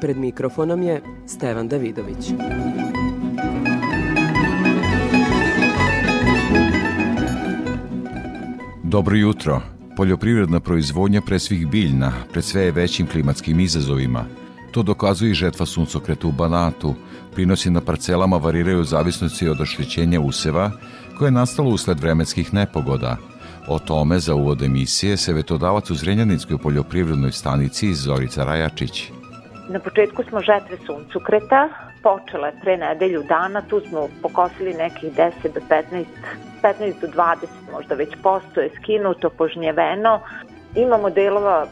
Pred mikrofonom je Stevan Davidović. Dobro jutro. Poljoprivredna proizvodnja pre svih biljna, pred sve je većim klimatskim izazovima. To dokazuje i žetva suncokreta u Banatu. Prinosi na parcelama variraju u zavisnosti od oštećenja useva, koje je nastalo usled vremenskih nepogoda. O tome za uvod emisije se vetodavac u Zrenjaninskoj poljoprivrednoj stanici Zorica Rajačić. Na početku smo žetve suncokreta, počele pre nedelju dana, tu smo pokosili nekih 10 do 15, 15 do 20 možda već posto je skinuto, požnjeveno. Imamo delova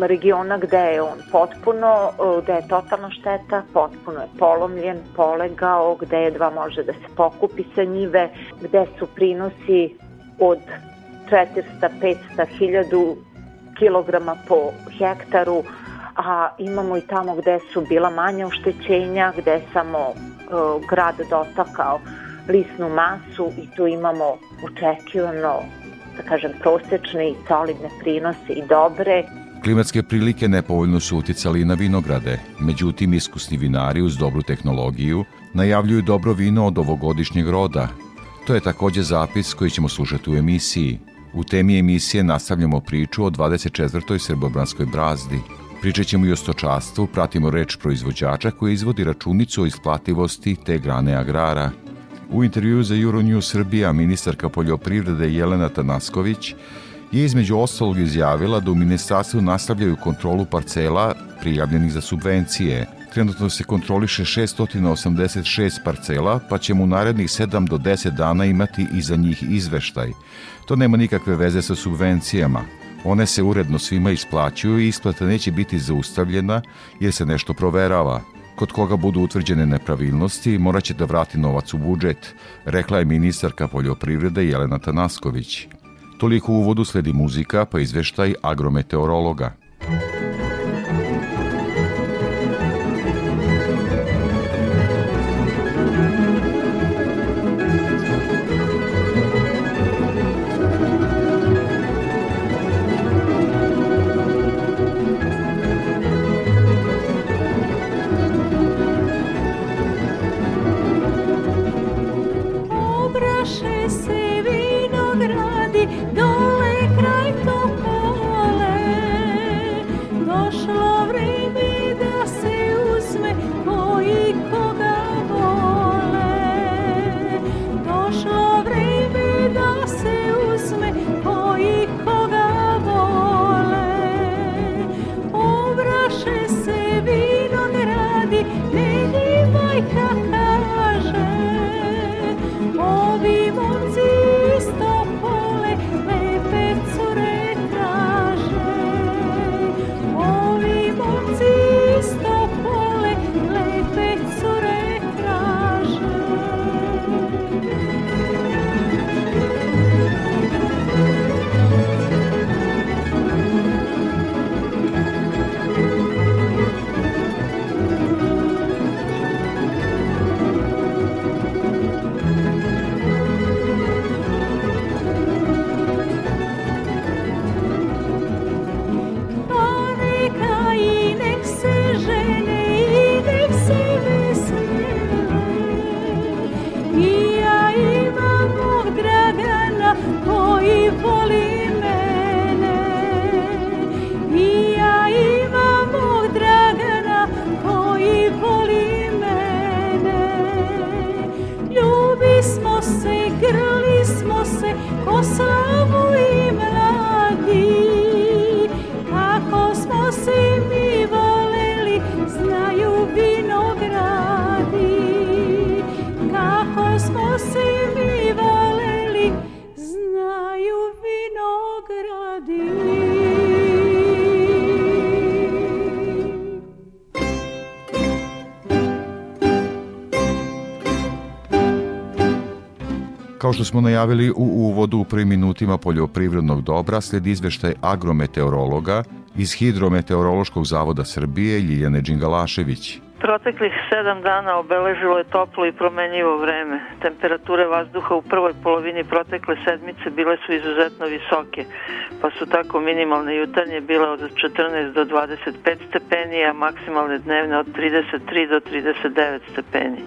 regiona gde je on potpuno, gde je totalna šteta, potpuno je polomljen, polegao, gde jedva može da se pokupi sa njive, gde su prinosi od 400, 500, 1000 kilograma po hektaru, a imamo i tamo gde su bila manja oštećenja, gde je samo uh, grad dotakao lisnu masu i tu imamo očekivano, da kažem, prosečne i solidne prinose i dobre. Klimatske prilike nepovoljno su uticali i na vinograde, međutim iskusni vinari uz dobru tehnologiju najavljuju dobro vino od ovogodišnjeg roda. To je takođe zapis koji ćemo slušati u emisiji. U temi emisije nastavljamo priču o 24. srbobranskoj brazdi. Pričat ćemo i o stočastvu, pratimo reč proizvođača koji izvodi računicu o isplativosti te grane agrara. U intervju za Euronews Srbija ministarka poljoprivrede Jelena Tanasković je između ostalog izjavila da u ministarstvu nastavljaju kontrolu parcela prijavljenih za subvencije. Trenutno se kontroliše 686 parcela, pa ćemo u narednih 7 do 10 dana imati i za njih izveštaj. To nema nikakve veze sa subvencijama. One se uredno svima isplaćuju i isplata neće biti zaustavljena jer se nešto proverava. Kod koga budu utvrđene nepravilnosti, morat će da vrati novac u budžet, rekla je ministarka poljoprivrede Jelena Tanasković. Toliko u uvodu sledi muzika, pa izveštaj agrometeorologa. Kao što smo najavili u uvodu u prvim minutima poljoprivrednog dobra sledi izveštaj agrometeorologa iz Hidrometeorološkog zavoda Srbije Ljiljane Đingalašević. Proteklih sedam dana obeležilo je toplo i promenljivo vreme. Temperature vazduha u prvoj polovini protekle sedmice bile su izuzetno visoke, pa su tako minimalne jutarnje bile od 14 do 25 stepeni, a maksimalne dnevne od 33 do 39 stepeni.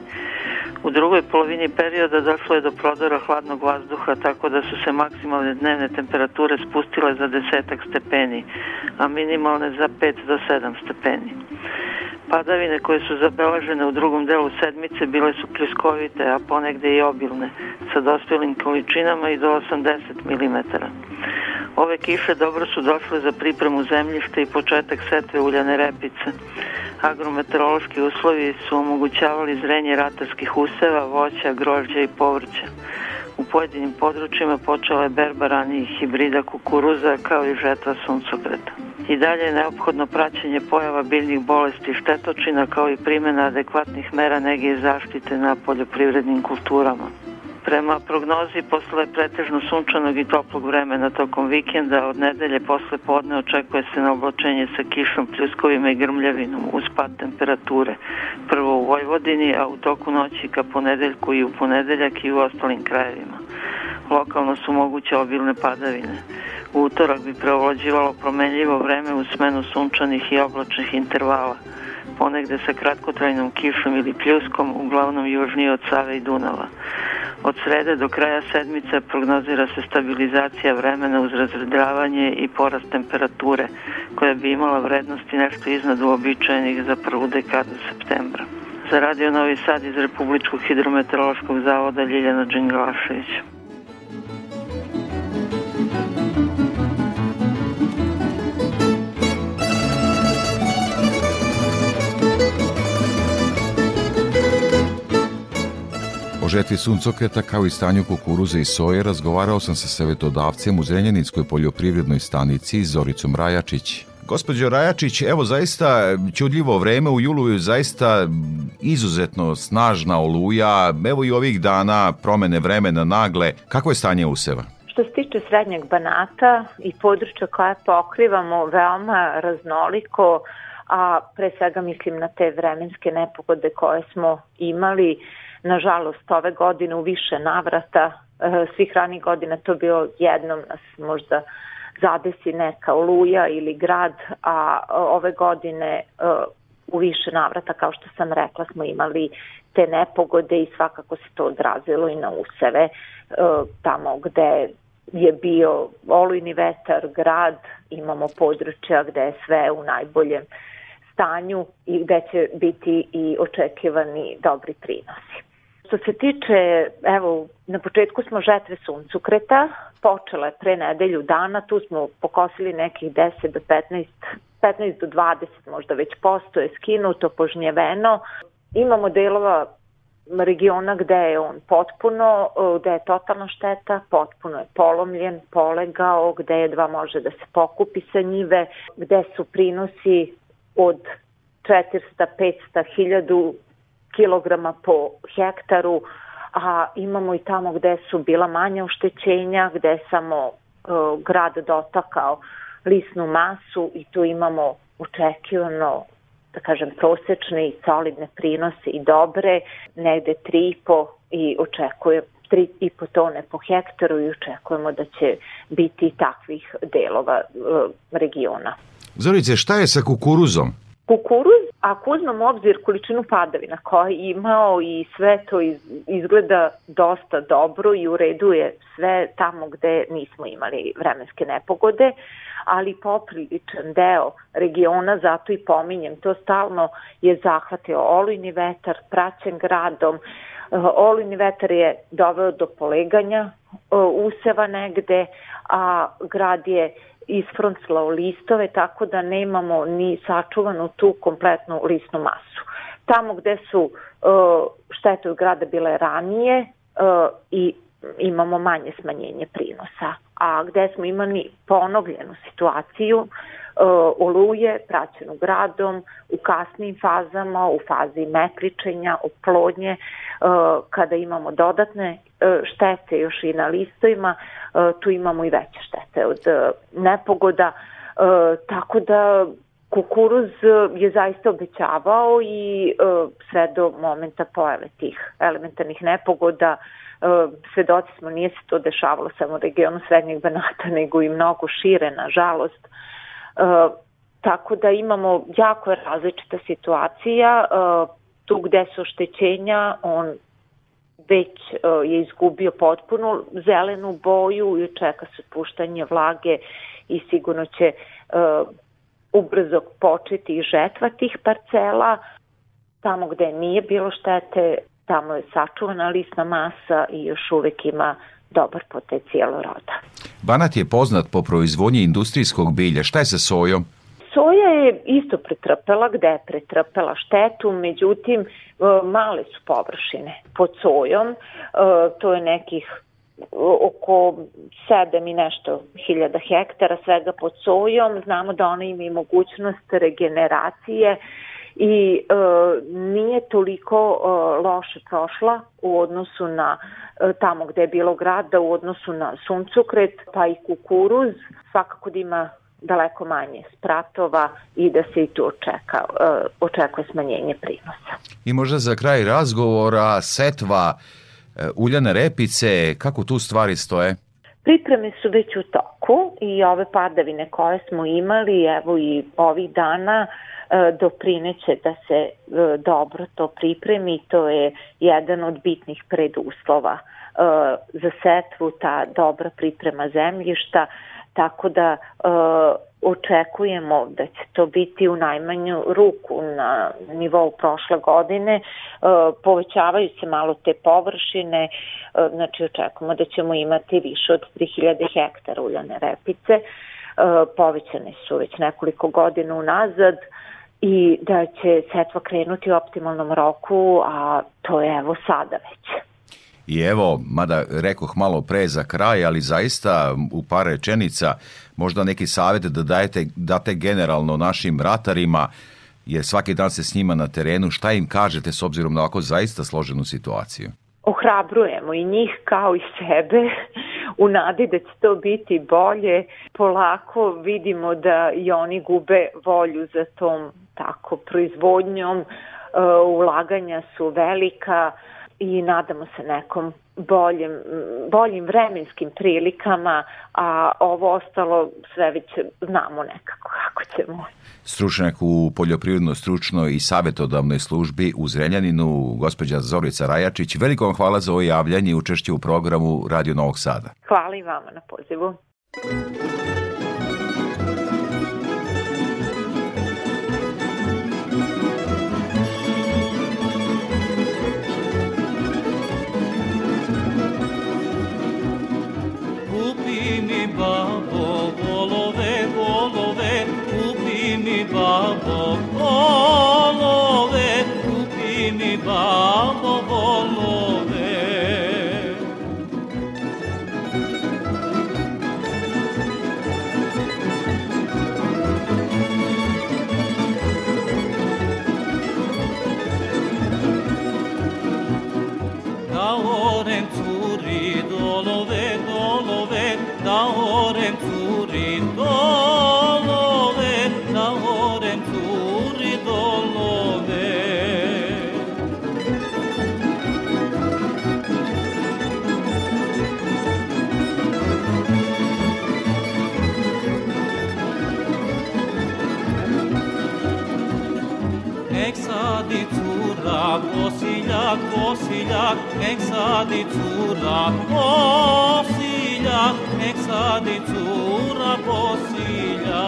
U drugoj polovini perioda došlo je do prodora hladnog vazduha, tako da su se maksimalne dnevne temperature spustile za desetak stepeni, a minimalne za 5 do 7 stepeni. Padavine koje su zabeležene u drugom delu sedmice bile su pliskovite, a ponegde i obilne, sa dospjelim količinama i do 80 mm. Ove kiše dobro su došle za pripremu zemljišta i početak setve uljane repice. Agrometeorološki uslovi su omogućavali zrenje ratarskih useva, voća, grožđa i povrća. U pojedinim područjima počela je berba ranijih hibrida kukuruza kao i žetva suncokreta. I dalje je neophodno praćenje pojava biljnih bolesti i štetočina kao i primjena adekvatnih mera nege i zaštite na poljoprivrednim kulturama. Prema prognozi posle pretežno sunčanog i toplog vremena tokom vikenda od nedelje posle podne očekuje se na oblačenje sa kišom, pljuskovima i grmljavinom uz pad temperature. Prvo u Vojvodini, a u toku noći ka ponedeljku i u ponedeljak i u ostalim krajevima. Lokalno su moguće obilne padavine. U utorak bi preovlađivalo promenljivo vreme u smenu sunčanih i oblačnih intervala ponegde sa kratkotrajnom kišom ili pljuskom, uglavnom južnije od Save i Dunava. Od srede do kraja sedmice prognozira se stabilizacija vremena uz razredravanje i porast temperature, koja bi imala vrednosti nešto iznad uobičajenih za prvu dekadu septembra. Za Radio Novi Sad iz Republičkog hidrometeorološkog zavoda Ljiljana Đinglašević. Žetvi suncokreta kao i stanju kukuruza i soje razgovarao sam sa savjetodavcem u Zrenjaninskoj poljoprivrednoj stanici Zoricom Rajačić. Gospođo Rajačić, evo zaista čudljivo vreme u julu je zaista izuzetno snažna oluja, evo i ovih dana promene vremena nagle. Kako je stanje useva? Što se tiče srednjeg banata i područja koje pokrivamo veoma raznoliko, a pre svega mislim na te vremenske nepogode koje smo imali, nažalost ove godine u više navrata, e, svih ranih godina to bio jednom nas možda zadesi neka oluja ili grad, a ove godine e, u više navrata, kao što sam rekla, smo imali te nepogode i svakako se to odrazilo i na useve e, tamo gde je bio olujni vetar, grad, imamo područja gde je sve u najboljem stanju i gde će biti i očekivani dobri prinosi. Što se tiče, evo, na početku smo žetve suncukreta, počele pre nedelju dana, tu smo pokosili nekih 10 do 15, 15 do 20 možda već posto je skinuto, požnjeveno. Imamo delova regiona gde je on potpuno, gde je totalna šteta, potpuno je polomljen, polegao, gde je dva može da se pokupi sa njive, gde su prinosi od 400, 500, 1000 kilograma po hektaru, a imamo i tamo gde su bila manja oštećenja, gde je samo uh, grad dotakao lisnu masu i tu imamo očekivano da kažem, prosečne i solidne prinose i dobre, negde 3,5 i očekuje 3,5 tone po hektaru i očekujemo da će biti takvih delova uh, regiona. Zorice, šta je sa kukuruzom? Kukuruz, ako uzmemo obzir količinu padavina koja je imao i sve to izgleda dosta dobro i ureduje sve tamo gde nismo imali vremenske nepogode, ali popriličan deo regiona, zato i pominjem to stalno, je zahvatio olujni vetar, praćen gradom, olujni vetar je doveo do poleganja useva negde, a grad je isfronclao listove tako da nemamo ni sačuvanu tu kompletnu listnu masu. Tamo gde su uh, štete od grada bile ranije uh, i imamo manje smanjenje prinosa. A gde smo imali ponovljenu situaciju oluje praćenu gradom u kasnim fazama, u fazi mekričenja, oplodnje, kada imamo dodatne štete još i na listovima, tu imamo i veće štete od nepogoda, tako da kukuruz je zaista obećavao i sve do momenta pojave tih elementarnih nepogoda svedoci smo, nije se to dešavalo samo u regionu Srednjeg Banata, nego i mnogo šire, nažalost. Tako da imamo jako različita situacija. Tu gde su oštećenja, on već je izgubio potpuno zelenu boju i čeka se puštanje vlage i sigurno će ubrzo početi žetva tih parcela. Tamo gde nije bilo štete, tamo je sačuvana lisna masa i još uvek ima dobar potencijal roda. Banat je poznat po proizvodnji industrijskog bilja. Šta je sa sojom? Soja je isto pretrpela, gde je pretrpela štetu, međutim e, male su površine pod sojom, e, to je nekih oko 7 i nešto hiljada hektara svega pod sojom. Znamo da ona ima i mogućnost regeneracije i e, nije toliko e, loše prošla u odnosu na e, tamo gde je bilo grada, u odnosu na suncokret, pa i kukuruz. Svakako da ima daleko manje spratova i da se i tu očeka, e, očekuje smanjenje prinosa. I možda za kraj razgovora setva e, uljane repice, kako tu stvari stoje? Pripreme su već u toku i ove padavine koje smo imali, evo i ovih dana, e, doprineće da se dobro to pripremi. To je jedan od bitnih preduslova za setvu, ta dobra priprema zemljišta, tako da e, očekujemo da će to biti u najmanju ruku na nivou prošle godine. E, povećavaju se malo te površine, e, znači očekujemo da ćemo imati više od 3000 hektara uljane repice. E, povećane su već nekoliko godina unazad i da će setva krenuti u optimalnom roku, a to je evo sada već. I evo, mada rekoh malo pre za kraj, ali zaista u par rečenica možda neki savjet da dajete, date generalno našim ratarima, jer svaki dan se s njima na terenu, šta im kažete s obzirom na ovako zaista složenu situaciju? Ohrabrujemo i njih kao i sebe u nadi da će to biti bolje. Polako vidimo da i oni gube volju za tom tako proizvodnjom, uh, ulaganja su velika, i nadamo se nekom boljim, boljim vremenskim prilikama, a ovo ostalo sve već znamo nekako kako ćemo. Stručnjak u poljoprivredno stručnoj i savjetodavnoj službi u Zrenjaninu, gospođa Zorica Rajačić, veliko vam hvala za ovo javljanje i učešće u programu Radio Novog Sada. Hvala i vama na pozivu. di tsura posilia meksa di tsura posilia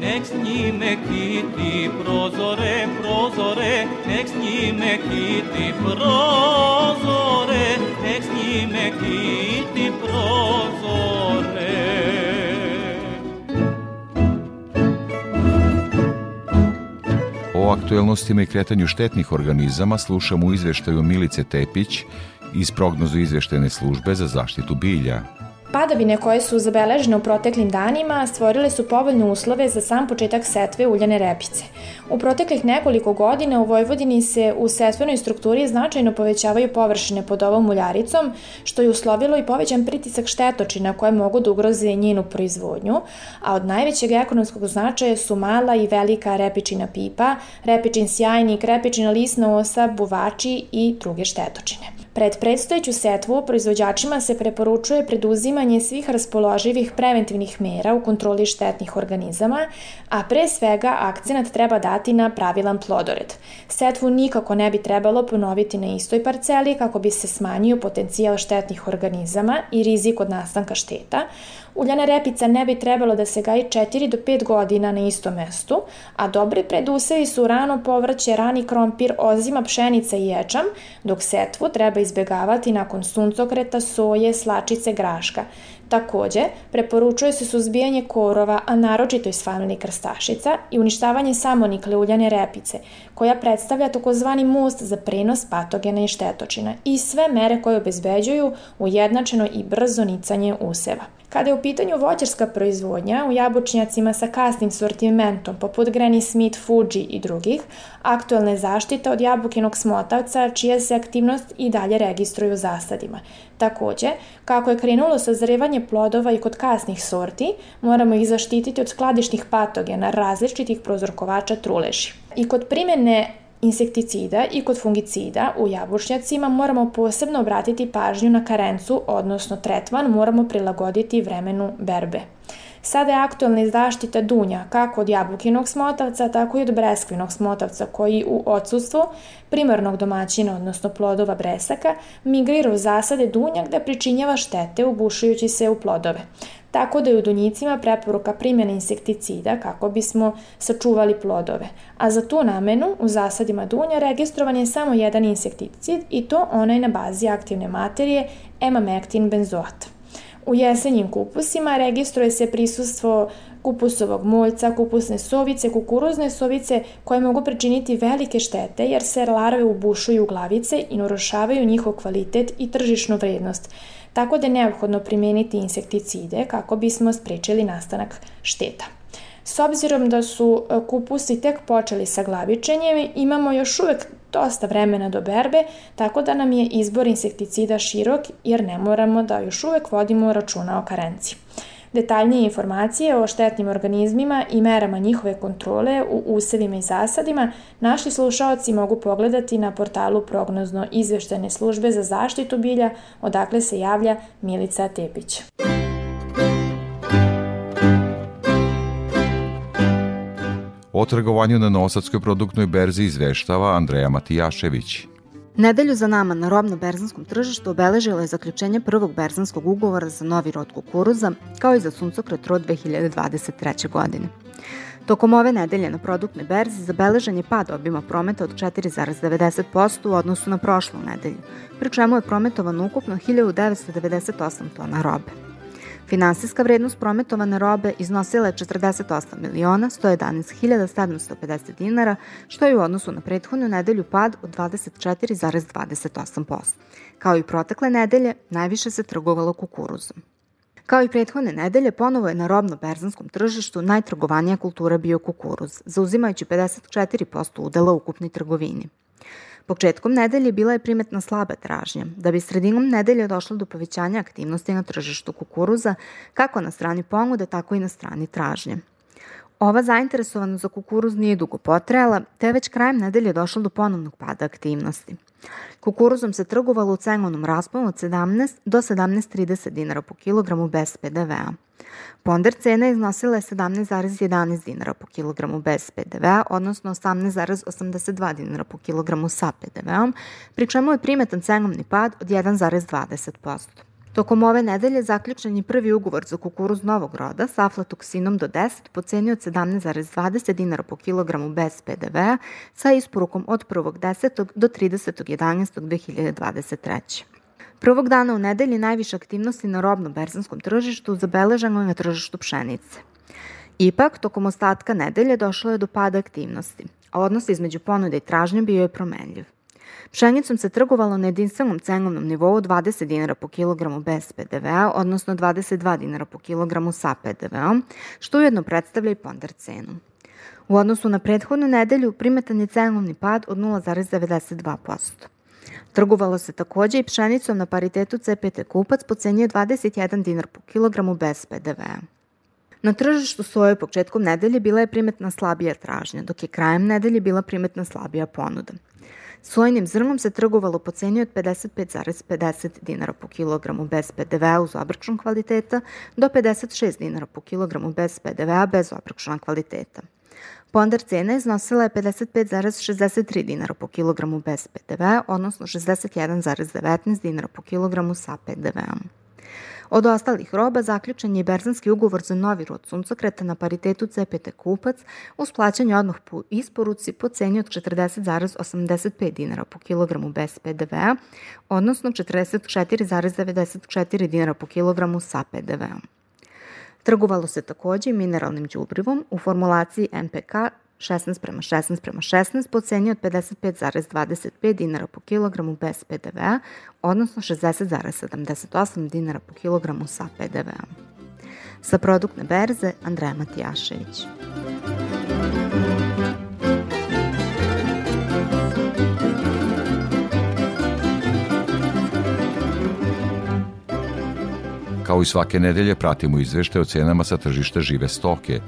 Next ni me kiti prozore prozore next ni me kiti prozore. Aktuelnostima i kretanju štetnih organizama slušamo u izveštaju Milice Tepić iz prognozu izveštene službe za zaštitu bilja. Padavine koje su zabeležene u proteklim danima stvorile su povoljne uslove za sam početak setve uljane repice. U proteklih nekoliko godina u Vojvodini se u setvenoj strukturi značajno povećavaju površine pod ovom uljaricom, što je uslovilo i povećan pritisak štetočina koje mogu da ugroze njenu proizvodnju, a od najvećeg ekonomskog značaja su mala i velika repičina pipa, repičin sjajnik, repičina lisna osa, buvači i druge štetočine. Pred predstojeću setvu proizvođačima se preporučuje preduzimanje svih raspoloživih preventivnih mera u kontroli štetnih organizama, a pre svega akcenat treba dati na pravilan plodored. Setvu nikako ne bi trebalo ponoviti na istoj parceli kako bi se smanjio potencijal štetnih organizama i rizik od nastanka šteta, Uljana repica ne bi trebalo da se gaji 4 do 5 godina na istom mestu, a dobri predusevi su rano povrće, rani krompir, ozima, pšenica i ječam, dok setvu treba izbegavati nakon suncokreta, soje, slačice, graška. Takođe, preporučuje se suzbijanje korova, a naročito iz familije krstašica i uništavanje samonikle uljane repice, koja predstavlja takozvani most za prenos patogena i štetočina i sve mere koje obezbeđuju ujednačeno i brzo nicanje useva. Kada je u pitanju voćarska proizvodnja u jabučnjacima sa kasnim sortimentom poput Granny Smith, Fuji i drugih, aktuelne zaštite od jabukinog smotavca čija se aktivnost i dalje registruju u zasadima. Takođe, kako je krenulo sazrevanje plodova i kod kasnih sorti, moramo ih zaštititi od skladišnih patogena različitih prozorkovača truleži. I kod primene insekticida i kod fungicida u jabučnjacima moramo posebno obratiti pažnju na karencu, odnosno tretman moramo prilagoditi vremenu berbe. Sada je aktualna zaštita dunja kako od jabukinog smotavca, tako i od breskvinog smotavca koji u odsustvu primarnog domaćina, odnosno plodova bresaka, migrira u zasade dunja gde pričinjava štete ubušujući se u plodove. Tako da je u dunjicima preporuka primjene insekticida kako bismo sačuvali plodove. A za tu namenu u zasadima dunja registrovan je samo jedan insekticid i to onaj na bazi aktivne materije emamektin benzoat. U jesenjim kupusima registruje se prisustvo kupusovog moljca, kupusne sovice, kukuruzne sovice koje mogu pričiniti velike štete jer se larve ubušuju u glavice i narušavaju njihov kvalitet i tržišnu vrednost. Tako da je neophodno primeniti insekticide kako bismo sprečili nastanak šteta. S obzirom da su e, kupusi tek počeli sa glavičenjem, imamo još uvek dosta vremena do berbe, tako da nam je izbor insekticida širok jer ne moramo da još uvek vodimo računa o karenci. Detaljnije informacije o štetnim organizmima i merama njihove kontrole u usevima i zasadima naši slušaoci mogu pogledati na portalu prognozno izveštene službe za zaštitu bilja, odakle se javlja Milica Tepić. O trgovanju na Novosadskoj produktnoj berzi izveštava Andreja Matijašević. Nedelju za nama na robno-berzanskom tržištu obeležilo je zaključenje prvog berzanskog ugovora za novi rod kukuruza, kao i za suncokret rod 2023. godine. Tokom ove nedelje na produktnoj berzi zabeležen je pad obima prometa od 4,90% u odnosu na prošlu nedelju, pri čemu je prometovan ukupno 1998 tona robe. Finansijska vrednost prometovane robe iznosila je 48 miliona 111.750 dinara, što je u odnosu na prethodnu nedelju pad od 24,28%. Kao i protekle nedelje, najviše se trgovalo kukuruzom. Kao i prethodne nedelje, ponovo je na robno-berzanskom tržištu najtrgovanija kultura bio kukuruz, zauzimajući 54% udela u ukupnoj trgovini. Početkom nedelje bila je primetna slaba tražnja, da bi sredinom nedelje došlo do povećanja aktivnosti na tržištu kukuruza, kako na strani ponude, tako i na strani tražnje. Ova zainteresovanost za kukuruz nije dugo potrajala, te već krajem nedelje došlo do ponovnog pada aktivnosti. Kukuruzom se trgovalo u cenovnom rasponu od 17 do 17,30 dinara po kilogramu bez PDV-a. Ponder cena iznosila je 17,11 dinara po kilogramu bez PDV-a, odnosno 18,82 dinara po kilogramu sa PDV-om, pri čemu je primetan cenovni pad od 1,20%. Tokom ove nedelje zaključen je prvi ugovor za kukuruz novog roda sa aflatoksinom do 10 po ceni od 17,20 dinara po kilogramu bez PDV-a sa isporukom od 1.10. do 30.11.2023. Prvog dana u nedelji najviše aktivnosti na robno-berzanskom tržištu zabeleženo je na tržištu pšenice. Ipak, tokom ostatka nedelje došlo je do pada aktivnosti. a odnos između ponude i tražnje bio je promenljiv. Pšenicom se trgovalo na jedinstvenom cenovnom nivou 20 dinara po kilogramu bez PDV-a, odnosno 22 dinara po kilogramu sa PDV-om, što ujedno predstavlja i ponder cenu. U odnosu na prethodnu nedelju primetan je cenovni pad od 0,92%. Trgovalo se takođe i pšenicom na paritetu CPT kupac po ceni 21 dinar po kilogramu bez PDV-a. Na tržištu soje početkom nedelje bila je primetna slabija tražnja, dok je krajem nedelje bila primetna slabija ponuda. Sojenim zrnom se trgovalo po ceni od 55,50 dinara po kilogramu bez PDV-a uz obračun kvaliteta do 56 dinara po kilogramu bez PDV-a bez obračuna kvaliteta. Ponder cena iznosila je 55,63 dinara po kilogramu bez PDV, odnosno 61,19 dinara po kilogramu sa PDV-om. Od ostalih roba zaključen je berzanski ugovor za novi rod suncokreta na paritetu CPT kupac uz plaćanje odmah po isporuci po ceni od 40,85 dinara po kilogramu bez PDV-a, odnosno 44,94 dinara po kilogramu sa PDV-om. Trgovalo se takođe mineralnim đubrivom u formulaciji MPK 16 prema 16 prema 16 po ceni od 55,25 dinara po kilogramu bez PDV-a, odnosno 60,78 dinara po kilogramu sa PDV-om. Sa produktne berze Andreja Matijašević. Kao i svake nedelje pratimo izvešte o cenama sa tržišta žive stoke.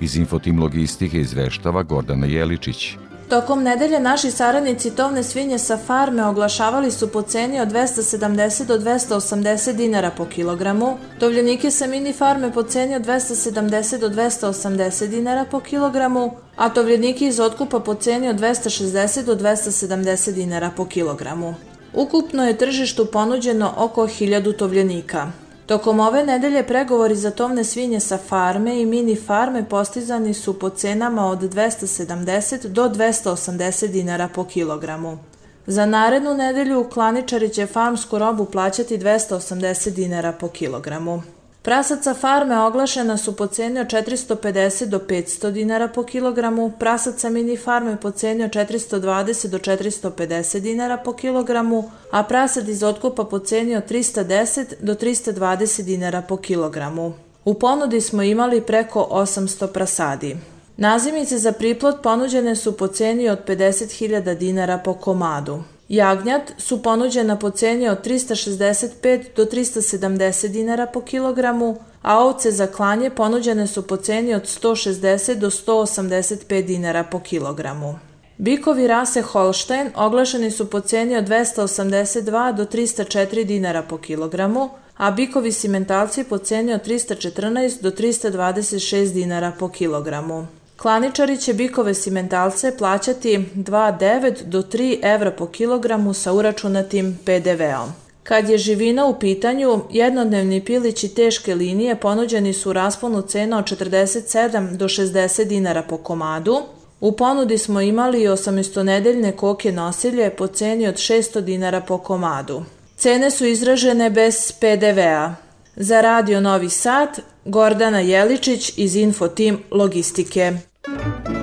Iz Infotim Logistike izveštava Gordana Jeličić. Tokom nedelje naši saradnici tovne svinje sa farme oglašavali su po ceni od 270 do 280 dinara po kilogramu, tovljenike sa mini farme po ceni od 270 do 280 dinara po kilogramu, a tovljenike iz otkupa po ceni od 260 do 270 dinara po kilogramu. Ukupno je tržištu ponuđeno oko 1000 tovljenika. Tokom ove nedelje pregovori za tovne svinje sa farme i mini farme postizani su po cenama od 270 do 280 dinara po kilogramu. Za narednu nedelju klaničari će farmsku robu plaćati 280 dinara po kilogramu. Prasaca farme oglašena su po ceni od 450 do 500 dinara po kilogramu, prasaca mini farme po ceni od 420 do 450 dinara po kilogramu, a prasad iz otkupa po ceni od 310 do 320 dinara po kilogramu. U ponudi smo imali preko 800 prasadi. Nazimice za priplot ponuđene su po ceni od 50.000 dinara po komadu. Jagnjat su ponuđena po ceni od 365 do 370 dinara po kilogramu, a ovce za klanje ponuđene su po ceni od 160 do 185 dinara po kilogramu. Bikovi rase Holstein oglašeni su po ceni od 282 do 304 dinara po kilogramu, a bikovi simentalci po ceni od 314 do 326 dinara po kilogramu. Klaničari će bikove simentalce plaćati 2,9 do 3 evra po kilogramu sa uračunatim PDV-om. Kad je živina u pitanju, jednodnevni pilići teške linije ponuđeni su u rasponu cena od 47 do 60 dinara po komadu. U ponudi smo imali 18-nedeljne koke nosilje po ceni od 600 dinara po komadu. Cene su izražene bez PDV-a. Za Radio Novi Sad, Gordana Jeličić iz Infotim Logistike. Thank you.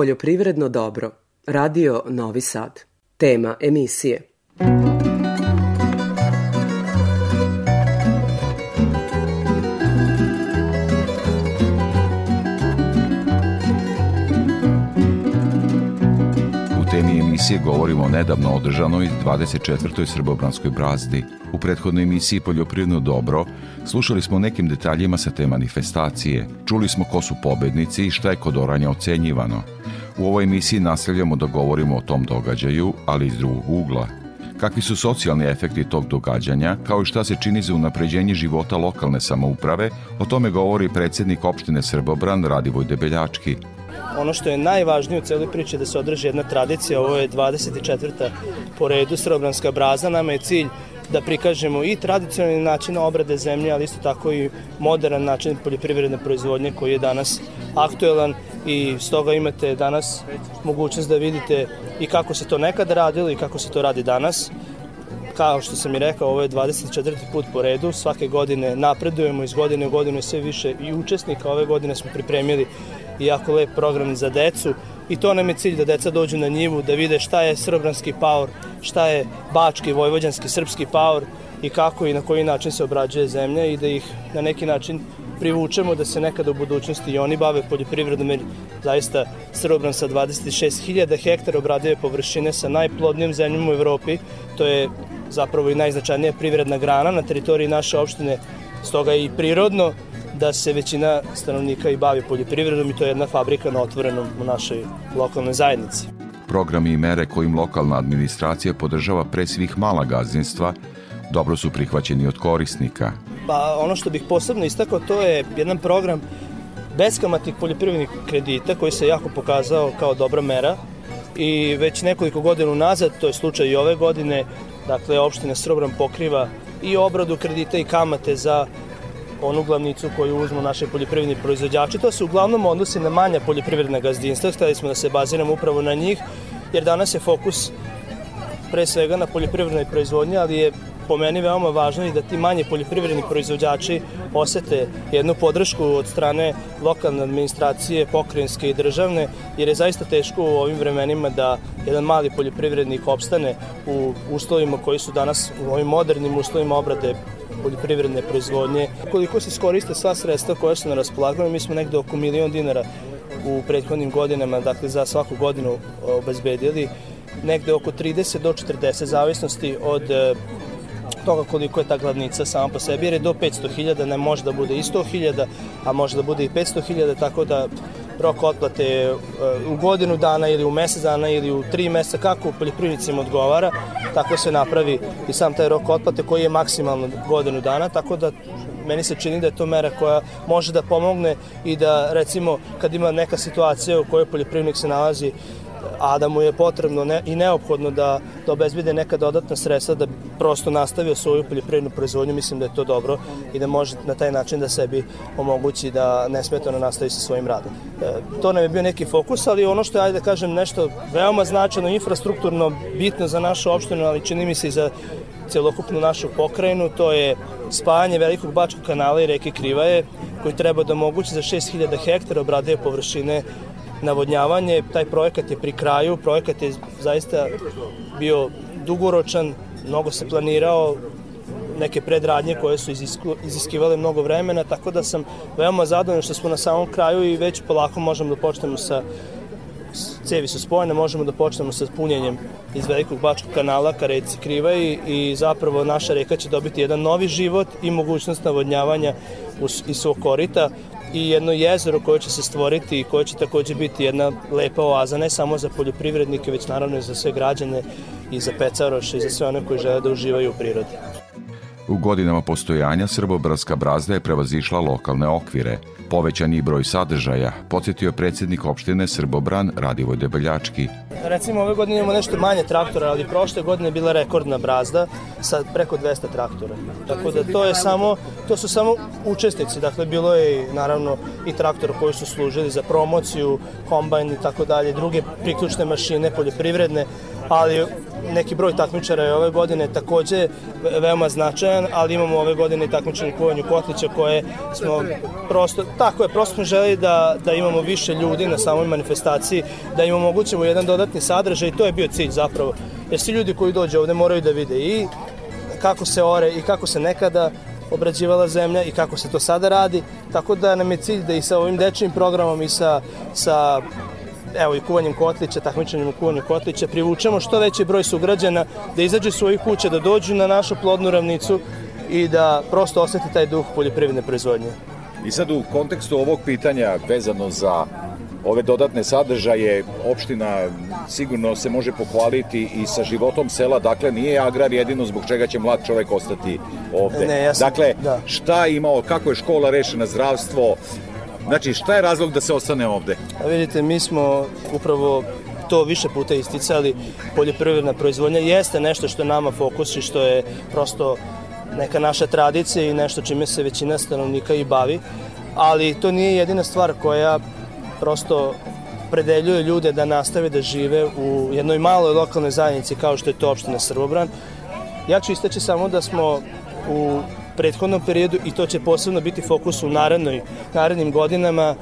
Poljoprivredno dobro. Radio Novi Sad. Tema emisije. emisije govorimo o nedavno održanoj 24. Srbobranskoj brazdi. U prethodnoj emisiji Poljoprivredno dobro slušali smo nekim detaljima sa te manifestacije. Čuli smo ko su pobednici i šta je kod oranja ocenjivano. U ovoj emisiji nastavljamo da govorimo o tom događaju, ali iz drugog ugla. Kakvi su socijalni efekti tog događanja, kao i šta se čini za unapređenje života lokalne samouprave, o tome govori predsednik opštine Srbobran Radivoj Debeljački. Ono što je najvažnije u celoj priči je da se održi jedna tradicija, ovo je 24. po redu Srbranska braza, nama je cilj da prikažemo i tradicionalni način obrade zemlje, ali isto tako i modern način poljoprivredne proizvodnje koji je danas aktuelan i stoga imate danas mogućnost da vidite i kako se to nekada radilo i kako se to radi danas. Kao što sam i rekao, ovo je 24. put po redu, svake godine napredujemo iz godine u godinu sve više i učesnika. Ove godine smo pripremili jako lep program za decu i to nam je cilj da deca dođu na njivu, da vide šta je srbranski paor, šta je bački, vojvođanski, srpski paor i kako i na koji način se obrađuje zemlja i da ih na neki način privučemo da se nekada u budućnosti i oni bave poljoprivredom jer zaista Srbran sa 26.000 hektara obradive površine sa najplodnijim zemljom u Evropi, to je zapravo i najznačajnija privredna grana na teritoriji naše opštine, stoga je i prirodno da se većina stanovnika i bavi poljoprivredom i to je jedna fabrika na otvorenom u našoj lokalnoj zajednici. Programi i mere kojim lokalna administracija podržava pre svih mala gazdinstva dobro su prihvaćeni od korisnika. Pa ono što bih posebno istakao to je jedan program beskamatnih poljoprivrednih kredita koji se jako pokazao kao dobra mera i već nekoliko godina nazad, to je slučaj i ove godine, dakle opština Srbran pokriva i obradu kredita i kamate za onu glavnicu koju uzmu naše poljoprivredni proizvođači. To se uglavnom odnosi na manja poljoprivredna gazdinstva, hteli smo da se baziramo upravo na njih, jer danas je fokus pre svega na poljoprivrednoj proizvodnji, ali je po meni veoma važno i da ti manji poljoprivredni proizvođači osete jednu podršku od strane lokalne administracije, pokrajinske i državne, jer je zaista teško u ovim vremenima da jedan mali poljoprivrednik opstane u uslovima koji su danas u ovim modernim uslovima obrade poljoprivredne proizvodnje. Koliko se skoriste sva sredstva koja su na raspolaganju, mi smo negde oko milion dinara u prethodnim godinama, dakle za svaku godinu obezbedili negde oko 30 do 40 zavisnosti od e, toga koliko je ta glavnica sama po sebi, jer je do 500.000, ne može da bude i 100.000, a može da bude i 500.000, tako da rok otplate e, u godinu dana ili u mesec dana ili u tri meseca, kako poljoprivrednicima odgovara, tako se napravi i sam taj rok otplate koji je maksimalno godinu dana, tako da meni se čini da je to mera koja može da pomogne i da recimo kad ima neka situacija u kojoj poljoprivrednik se nalazi a da mu je potrebno ne, i neophodno da, da obezbide neka dodatna sredstva da prosto nastavio svoju poljoprivrednu proizvodnju, mislim da je to dobro i da može na taj način da sebi omogući da nesmetano nastavi sa svojim radom. E, to nam je bio neki fokus, ali ono što je, ajde da kažem, nešto veoma značajno, infrastrukturno, bitno za našu opštinu, ali čini mi se i za celokupnu našu pokrajinu, to je spajanje velikog bačkog kanala i reke Krivaje, koji treba da omogući za 6000 hektara obradive površine navodnjavanje. Taj projekat je pri kraju, projekat je zaista bio dugoročan, mnogo se planirao, neke predradnje koje su iziskivale mnogo vremena, tako da sam veoma zadovoljan što smo na samom kraju i već polako možemo da počnemo sa cevi su spojene, možemo da počnemo sa punjenjem iz Velikog Bačkog kanala ka reci Kriva i, i zapravo naša reka će dobiti jedan novi život i mogućnost navodnjavanja iz svog korita i jedno jezero koje će se stvoriti i koje će takođe biti jedna lepa oaza, ne samo za poljoprivrednike, već naravno i za sve građane i za pecaroše i za sve one koji žele da uživaju u prirodi. U godinama postojanja Srbobranska brazda je prevazišla lokalne okvire. Povećani broj sadržaja, podsjetio predsednik opštine Srbobran Radivoj Debeljački. Recimo ove godine imamo nešto manje traktora, ali prošle godine je bila rekordna brazda sa preko 200 traktora. Tako da to je samo, to su samo učesnici, dakle bilo je naravno i traktora koji su služili za promociju, kombajn i tako dalje, druge priključne mašine poljoprivredne, ali neki broj takmičara je ove godine takođe veoma značajan, ali imamo ove godine i takmičenje kuvanju kotlića koje smo prosto, tako je, prosto smo želi da, da imamo više ljudi na samoj manifestaciji, da im omogućimo jedan dodatni sadržaj i to je bio cilj zapravo. Jer svi ljudi koji dođe ovde moraju da vide i kako se ore i kako se nekada obrađivala zemlja i kako se to sada radi, tako da nam je cilj da i sa ovim dečijim programom i sa, sa evo i kuvanjem kotlića, takmičenjem u kuvanju kotlića, privučemo što veći broj sugrađana da izađe svojih kuća, da dođu na našu plodnu ravnicu i da prosto oseti taj duh poljoprivredne proizvodnje. I sad u kontekstu ovog pitanja vezano za ove dodatne sadržaje, opština sigurno se može pohvaliti i sa životom sela, dakle nije agrar jedino zbog čega će mlad čovek ostati ovde. Ne, ja sam, dakle, da. šta je imao, kako je škola rešena, zdravstvo, znači šta je razlog da se ostane ovde? A vidite, mi smo upravo to više puta isticali, poljoprivredna proizvodnja jeste nešto što je nama fokus i što je prosto neka naša tradicija i nešto čime se većina stanovnika i bavi, ali to nije jedina stvar koja prosto predeljuje ljude da nastave da žive u jednoj maloj lokalnoj zajednici kao što je to opština Srbobran. Ja ću istaći samo da smo u prethodnom periodu i to će posebno biti fokus u narednoj, narednim godinama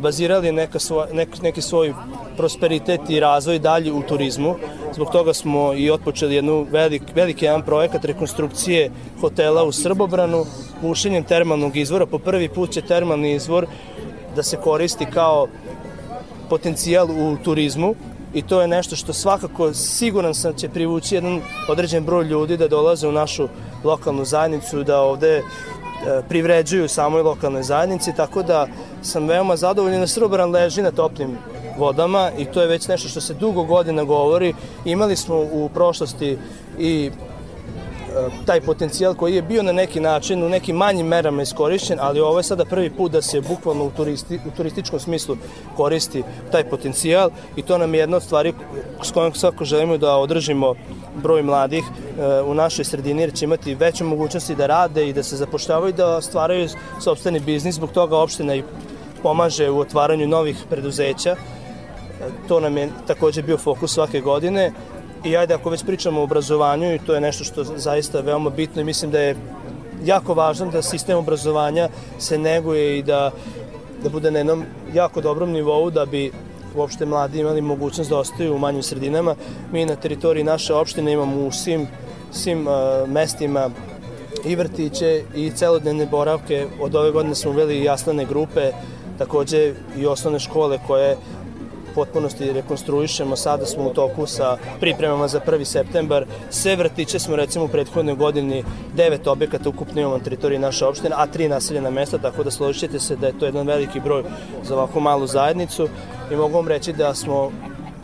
bazirali neka svoj, nek, neki svoj prosperitet i razvoj dalje u turizmu. Zbog toga smo i otpočeli jednu velik, veliki jedan projekat rekonstrukcije hotela u Srbobranu, bušenjem termalnog izvora. Po prvi put će termalni izvor da se koristi kao potencijal u turizmu i to je nešto što svakako siguran sam će privući jedan određen broj ljudi da dolaze u našu lokalnu zajednicu, da ovde e, privređuju samoj lokalnoj zajednici, tako da sam veoma zadovoljan da Srboran leži na toplim vodama i to je već nešto što se dugo godina govori. Imali smo u prošlosti i taj potencijal koji je bio na neki način u nekim manjim merama iskorišćen, ali ovo je sada prvi put da se bukvalno u, turisti, u turističkom smislu koristi taj potencijal i to nam je jedna od stvari s kojom svako želimo da održimo broj mladih e, u našoj sredini jer će imati veće mogućnosti da rade i da se zapošljavaju i da stvaraju sobstveni biznis, zbog toga opština i pomaže u otvaranju novih preduzeća. E, to nam je takođe bio fokus svake godine I ajde, ako već pričamo o obrazovanju, i to je nešto što zaista veoma bitno i mislim da je jako važno da sistem obrazovanja se neguje i da, da bude na jednom jako dobrom nivou da bi uopšte mladi imali mogućnost da ostaju u manjim sredinama. Mi na teritoriji naše opštine imamo u svim, svim uh, mestima i vrtiće i celodnevne boravke. Od ove godine smo uveli jasnane grupe, takođe i osnovne škole koje potpunosti rekonstruišemo. Sada smo u toku sa pripremama za 1. septembar. Sve vrtiće smo recimo u prethodnoj godini devet objekata ukupno imamo na teritoriji naše opštine, a tri naseljena mesta, tako da složite se da je to jedan veliki broj za ovako malu zajednicu i mogu vam reći da smo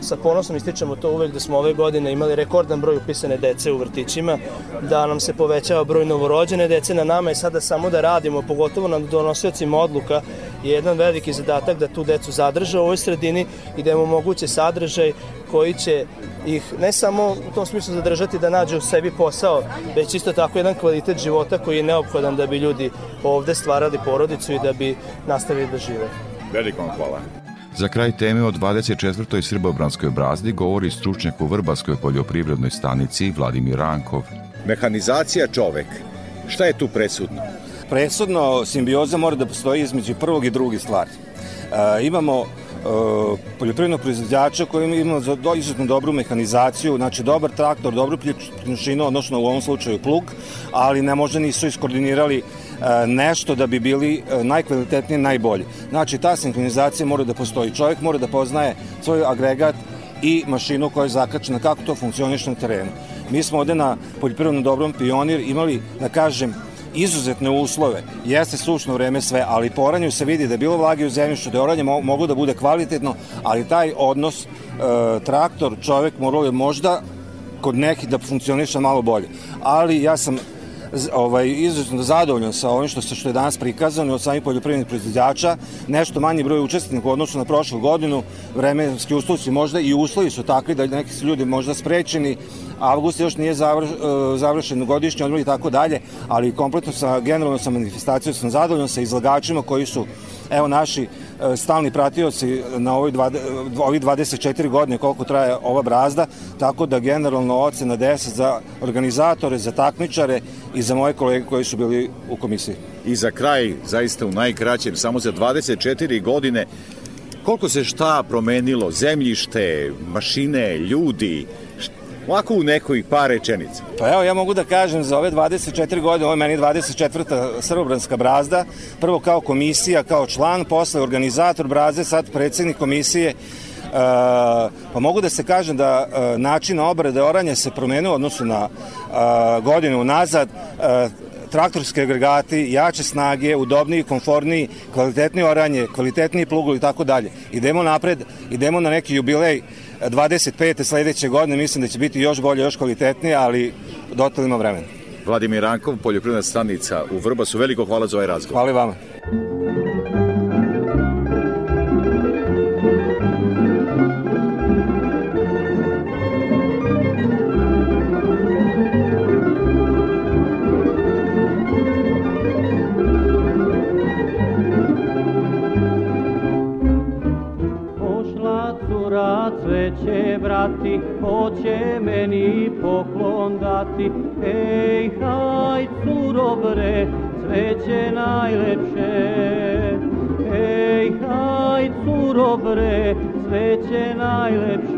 sa ponosom ističemo to uvek da smo ove godine imali rekordan broj upisane dece u vrtićima, da nam se povećava broj novorođene dece, na nama je sada samo da radimo, pogotovo na donosiocima odluka, je jedan veliki zadatak da tu decu zadrže u ovoj sredini i da im omoguće sadržaj koji će ih ne samo u tom smislu zadržati da nađu u sebi posao, već isto tako jedan kvalitet života koji je neophodan da bi ljudi ovde stvarali porodicu i da bi nastavili da žive. Veliko vam hvala. Za kraj teme o 24. Srbobranskoj brazdi govori stručnjak u Vrbaskoj poljoprivrednoj stanici Vladimir Rankov. Mehanizacija čovek, šta je tu presudno? Presudno simbioza mora da postoji između prvog i druge stvari. E, imamo e, poljoprivrednog proizvođača koji ima do, izuzetno dobru mehanizaciju, znači dobar traktor, dobru pljušinu, odnosno u ovom slučaju plug, ali ne možda nisu iskoordinirali nešto da bi bili e, najkvalitetniji, najbolji. Znači, ta sinkronizacija mora da postoji. Čovjek mora da poznaje svoj agregat i mašinu koja je zakačena, kako to funkcioniše na terenu. Mi smo ovde na poljoprivrednom dobrom pionir imali, da kažem, izuzetne uslove. Jeste sušno vreme sve, ali po oranju se vidi da je bilo vlage u zemljištu, da je oranje mo moglo da bude kvalitetno, ali taj odnos e, traktor, čovek morao je možda kod nekih da funkcioniše malo bolje. Ali ja sam ovaj, izuzetno zadovoljan sa ovim što, se, što je danas prikazano od samih poljoprivrednih proizvođača, nešto manji broj učesnika u odnosu na prošlu godinu, vremenski uslovi možda i uslovi su takvi da neki su ljudi možda sprečeni, avgust još nije završ, e, završen godišnji odmor i tako dalje, ali kompletno sa, generalno sa manifestacijom sam zadovoljan sa izlagačima koji su Evo naši stalni pratioci na ovoj 20, ovih 24 godine koliko traje ova brazda, tako da generalno ocena 10 za organizatore, za takmičare i za moje kolege koji su bili u komisiji. I za kraj, zaista u najkraćem, samo za 24 godine, koliko se šta promenilo, zemljište, mašine, ljudi, Ovako u nekoj par rečenica. Pa evo, ja mogu da kažem za ove 24 godine, ovo je meni 24. Srbobranska brazda, prvo kao komisija, kao član, posle organizator brazde, sad predsednik komisije, Uh, pa mogu da se kažem da uh, način obrade oranja se promenio u odnosu na uh, godinu nazad. Uh, traktorske agregati, jače snage, udobniji, konforniji, kvalitetni oranje, kvalitetniji plugul i tako dalje. Idemo napred, idemo na neki jubilej 25. sledeće godine, mislim da će biti još bolje, još kvalitetnije, ali dotle ima vremena. Vladimir Rankov, poljoprivredna stanica u Vrbasu, veliko hvala za ovaj razgovor. Hvala vama. Meni poklon dati. Ej, haj, curo bre, cveće najlepše. Ej, haj, curo bre, cveće najlepše.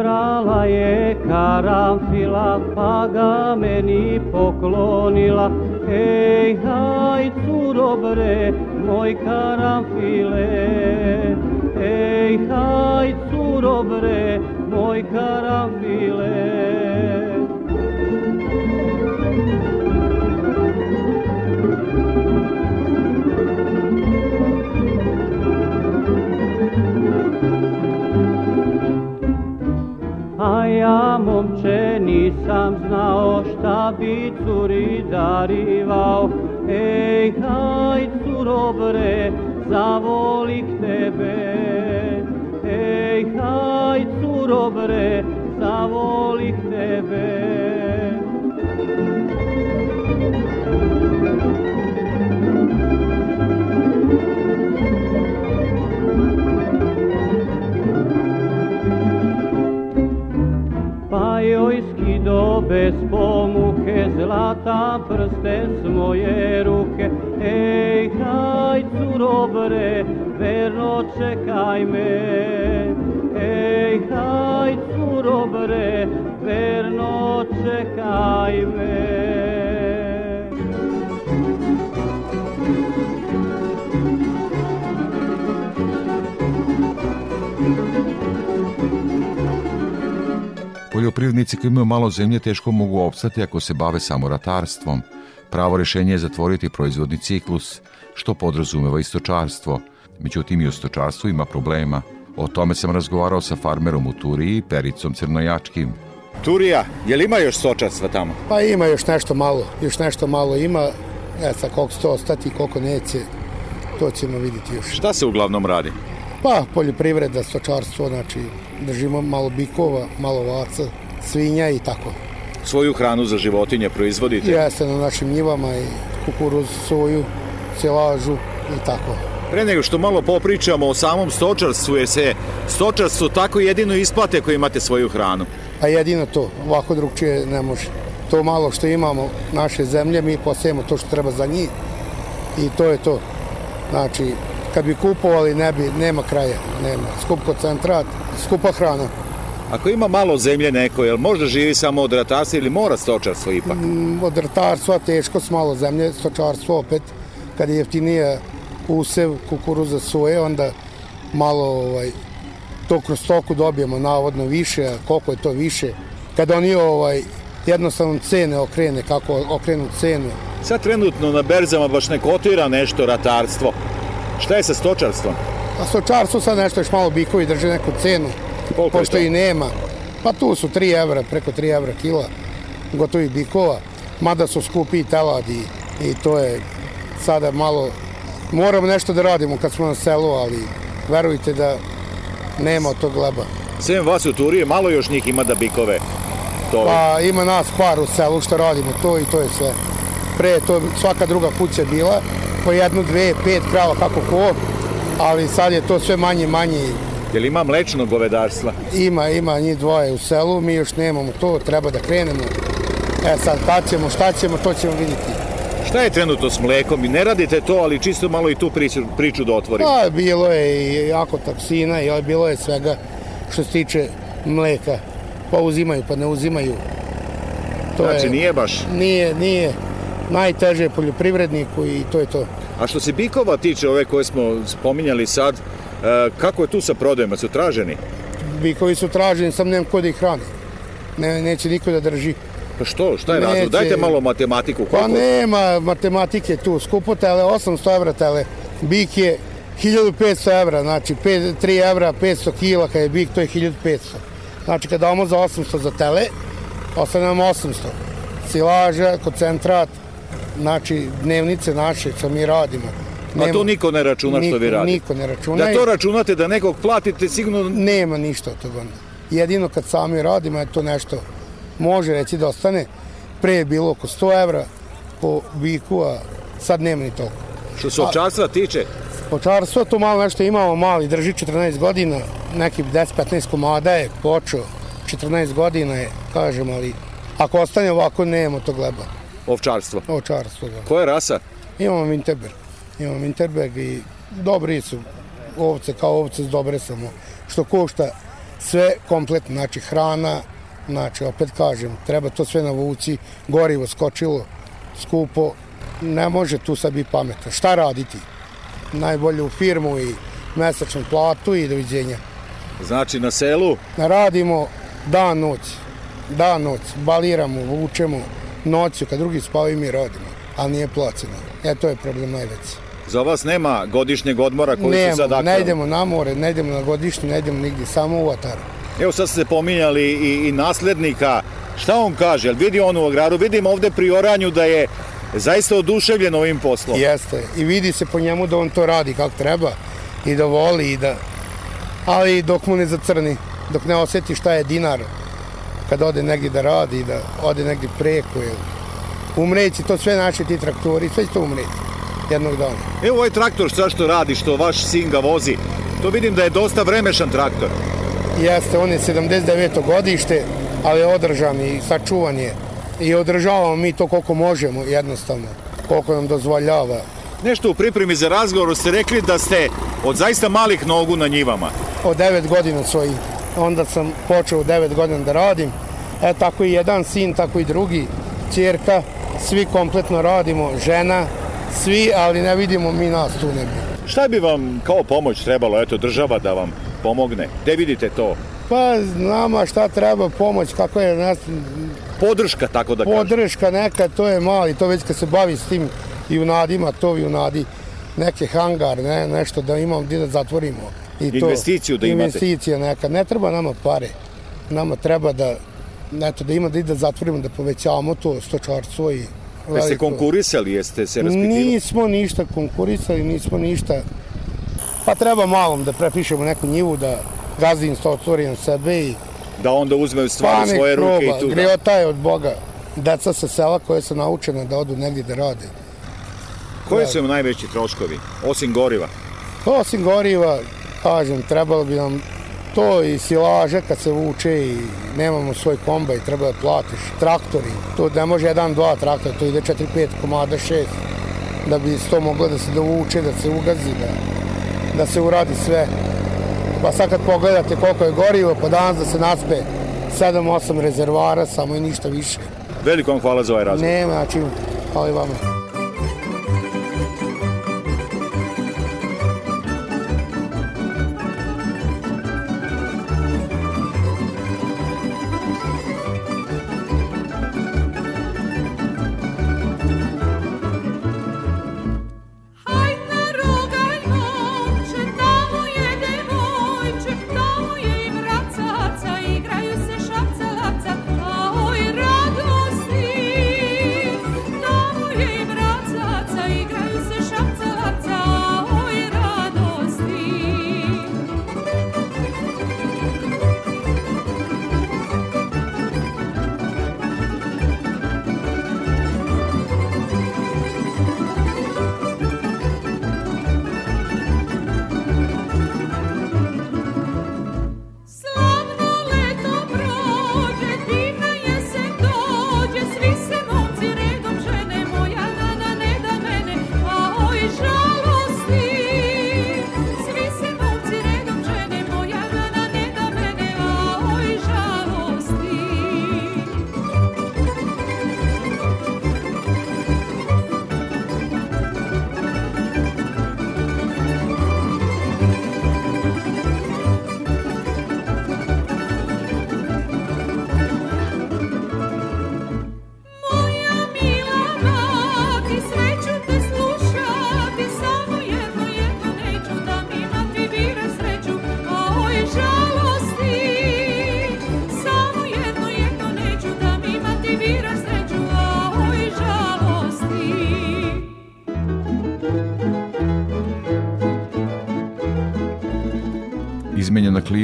Nabrala je karamfila, pa ga meni poklonila. Ej, haj, curo bre, moj karamfile. Ej, haj, curo bre, moj karamfile. darival, ej, chajcu dobre, zavoli k tebe. Ej, chajcu dobre, zavoli k tebe. Bez pomuke, zlata prste s moje ruke. Ej, haj, curo bre, verno čekaj me. Ej, haj, curo bre, verno čekaj Poljoprivrednici koji imaju malo zemlje teško mogu opstati ako se bave samo ratarstvom. Pravo rešenje je zatvoriti proizvodni ciklus, što podrazumeva i stočarstvo. Međutim, i u stočarstvu ima problema. O tome sam razgovarao sa farmerom u Turiji, Pericom Crnojačkim. Turija, je li ima još stočarstva tamo? Pa ima još nešto malo, još nešto malo ima. E sad koliko će to ostati, koliko neće, to ćemo vidjeti još. Šta se uglavnom radi? Pa poljoprivreda, stočarstvo, znači držimo malo bikova, malo vaca, svinja i tako. Svoju hranu za životinje proizvodite? Jeste na našim njivama i kukuruz, soju, celažu i tako. Pre nego što malo popričamo o samom stočarstvu, jer se stočarstvo tako jedino isplate ako imate svoju hranu. A jedino to, ovako drugčije ne može. To malo što imamo naše zemlje, mi posejemo to što treba za njih i to je to. Znači, kad bi kupovali, ne bi, nema kraja, nema. Skup koncentrat, skupa hrana. Ako ima malo zemlje neko, jel možda živi samo od ratarstva ili mora stočarstvo ipak? Mm, Od ratarstva teško s malo zemlje, stočarstvo opet, kad je jeftinije usev kukuruza soje, onda malo ovaj, to kroz stoku dobijemo navodno više, a koliko je to više. Kad oni ovaj, jednostavno cene okrene, kako okrenu cenu. Sad trenutno na berzama baš ne kotira nešto ratarstvo. Šta je sa stočarstvom? A stočarstvo sad nešto još malo bikovi drže neku cenu, Koliko pošto to? i nema. Pa tu su 3 evra, preko 3 evra kila gotovih bikova, mada su skupi i teladi i to je sada malo, moramo nešto da radimo kad smo na selu, ali verujte da nema od tog gleba. Sem vas u Turije, malo još njih ima da bikove. To... Pa ima nas par u selu što radimo to i to je sve. Pre to svaka druga kuća bila, po jednu, dve, pet krava kako ko, ali sad je to sve manje i manje. Jel ima mlečnog govedarstva? Ima, ima njih dvoje u selu, mi još nemamo to, treba da krenemo. E sad, kad ćemo, šta ćemo, to ćemo vidjeti. Šta je trenutno s mlekom? Ne radite to, ali čisto malo i tu priču, priču da otvorim. Pa, bilo je i jako toksina, i bilo je svega što se tiče mleka. Pa uzimaju, pa ne uzimaju. To znači je, nije baš? Nije, nije. Najteže je poljoprivredniku i to je to. A što se bikova tiče, ove koje smo spominjali sad, kako je tu sa prodajama? Su traženi? Bikovi su traženi, sam nemam ko da ih hrani. Ne, neće niko da drži. Pa što? Šta je razlog? Dajte malo matematiku. Koliko? Pa nema matematike tu. Skupo tele, 800 evra tele. Bik je 1500 evra, znači 5, 3 evra, 500 kila, kad je bik, to je 1500. Znači, kada damo za 800 za tele, ostane nam 800. Silaža, koncentrat, znači, dnevnice naše, što mi radimo. Nema, A to niko ne računa niko, što vi radite? Niko ne računa. Da to računate, da nekog platite, sigurno... Nema ništa od toga. Jedino kad sami radimo je to nešto može reći da ostane. Pre je bilo oko 100 evra po biku, a sad nema ni toliko. Što se ovčarstva tiče? Ovčarstvo to malo nešto imamo, mali, drži 14 godina, neki 10-15 komada je počeo, 14 godina je, kažem, ali ako ostane ovako, nema to gleba. Ovčarstvo? Ovčarstvo, da. Koja rasa? Imamo Winterberg. Imamo Winterberg i dobri su ovce, kao ovce dobre samo, što košta sve kompletno, znači hrana, Znači, opet kažem, treba to sve navuci, gorivo skočilo, skupo, ne može tu sad biti pametno. Šta raditi? Najbolje u firmu i mesečnu platu i doviđenja. Znači na selu? Radimo dan, noć, dan, noć, baliramo, vučemo noću, kad drugi spavaju mi radimo, ali nije placeno. E, to je problem najveći. Za vas nema godišnjeg odmora koji nema, su sad aktualni? ne idemo na more, ne idemo na godišnji, ne idemo nigdje, samo u Ataru. Evo sad ste pominjali i, i naslednika. Šta on kaže? Jel vidi on u agraru? Vidim ovde pri oranju da je zaista oduševljen ovim poslom. Jeste. I vidi se po njemu da on to radi kako treba i da voli i da... Ali dok mu ne zacrni, dok ne osjeti šta je dinar kad ode negdje da radi da ode negdje preko. Jel. Umreći, to sve naši ti traktori, sve će to umreći jednog dana. Evo ovaj traktor šta što radi, što vaš sin ga vozi, to vidim da je dosta vremešan traktor. Jeste, on je 79. godište, ali je održan i sačuvan je. I održavamo mi to koliko možemo, jednostavno, koliko nam dozvoljava. Nešto u pripremi za razgovor ste rekli da ste od zaista malih nogu na njivama. Od 9 godina svojih. Onda sam počeo 9 godina da radim. E, tako i jedan sin, tako i drugi, čerka, svi kompletno radimo, žena, svi, ali ne vidimo mi nas tu negdje. Šta bi vam kao pomoć trebalo, eto, država da vam pomogne? Gde vidite to? Pa nama šta treba pomoć, kako je nas... Podrška, tako da kažem. Podrška neka, to je mali, to već kad se bavi s tim junadima, to junadi, neke hangar, ne, nešto da imamo gdje da zatvorimo. I Investiciju to, da imate. Investicija neka, ne treba nama pare. Nama treba da, eto, da ima da, da zatvorimo, da povećavamo to stočarstvo i Jeste konkurisali, jeste se raspitivali? Nismo ništa konkurisali, nismo ništa Pa treba malom da prepišemo neku njivu, da gazdinstvo otvori na sebe i... Da onda uzme stvari pa svoje ruke i tu da... Griota je od Boga. Deca sa sela koje su naučene da odu negdje da rade. Koji su im najveći troškovi, osim goriva? To osim goriva, kažem, trebalo bi nam to i silaže kad se vuče i nemamo svoj komba i treba da platiš. Traktori, to ne može jedan, dva traktora, to ide 4-5 komada, 6 da bi to moglo da se dovuče, da se ugazi, da da se uradi sve. Pa sad kad pogledate koliko je gorivo, pa danas da se naspe 7-8 rezervara, samo i ništa više. Veliko vam hvala za ovaj razgovor. Nema, znači, hvala i vama.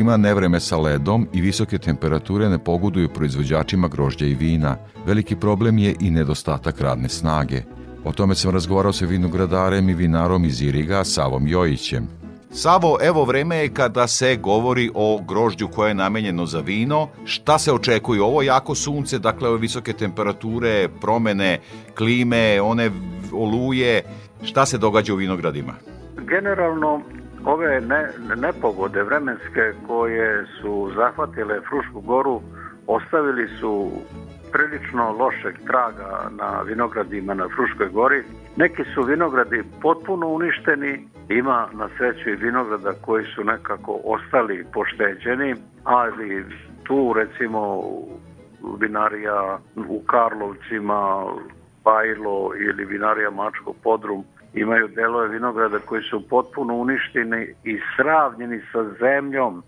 Klima, nevreme sa ledom i visoke temperature ne pogoduju proizvođačima grožđa i vina. Veliki problem je i nedostatak radne snage. O tome sam razgovarao sa vinogradarem i vinarom iz Iriga, Savom Jojićem. Savo, evo vreme je kada se govori o grožđu koje je namenjeno za vino. Šta se očekuje? Ovo jako sunce, dakle ove visoke temperature, promene klime, one oluje. Šta se događa u vinogradima? Generalno, ove ne, nepogode vremenske koje su zahvatile Frušku goru ostavili su prilično lošeg traga na vinogradima na Fruškoj gori. Neki su vinogradi potpuno uništeni, ima na sreću i vinograda koji su nekako ostali pošteđeni, ali tu recimo vinarija u Karlovcima, Bajlo ili vinarija Mačko Podrum imaju delove vinograda koji su potpuno uništeni i sravnjeni sa zemljom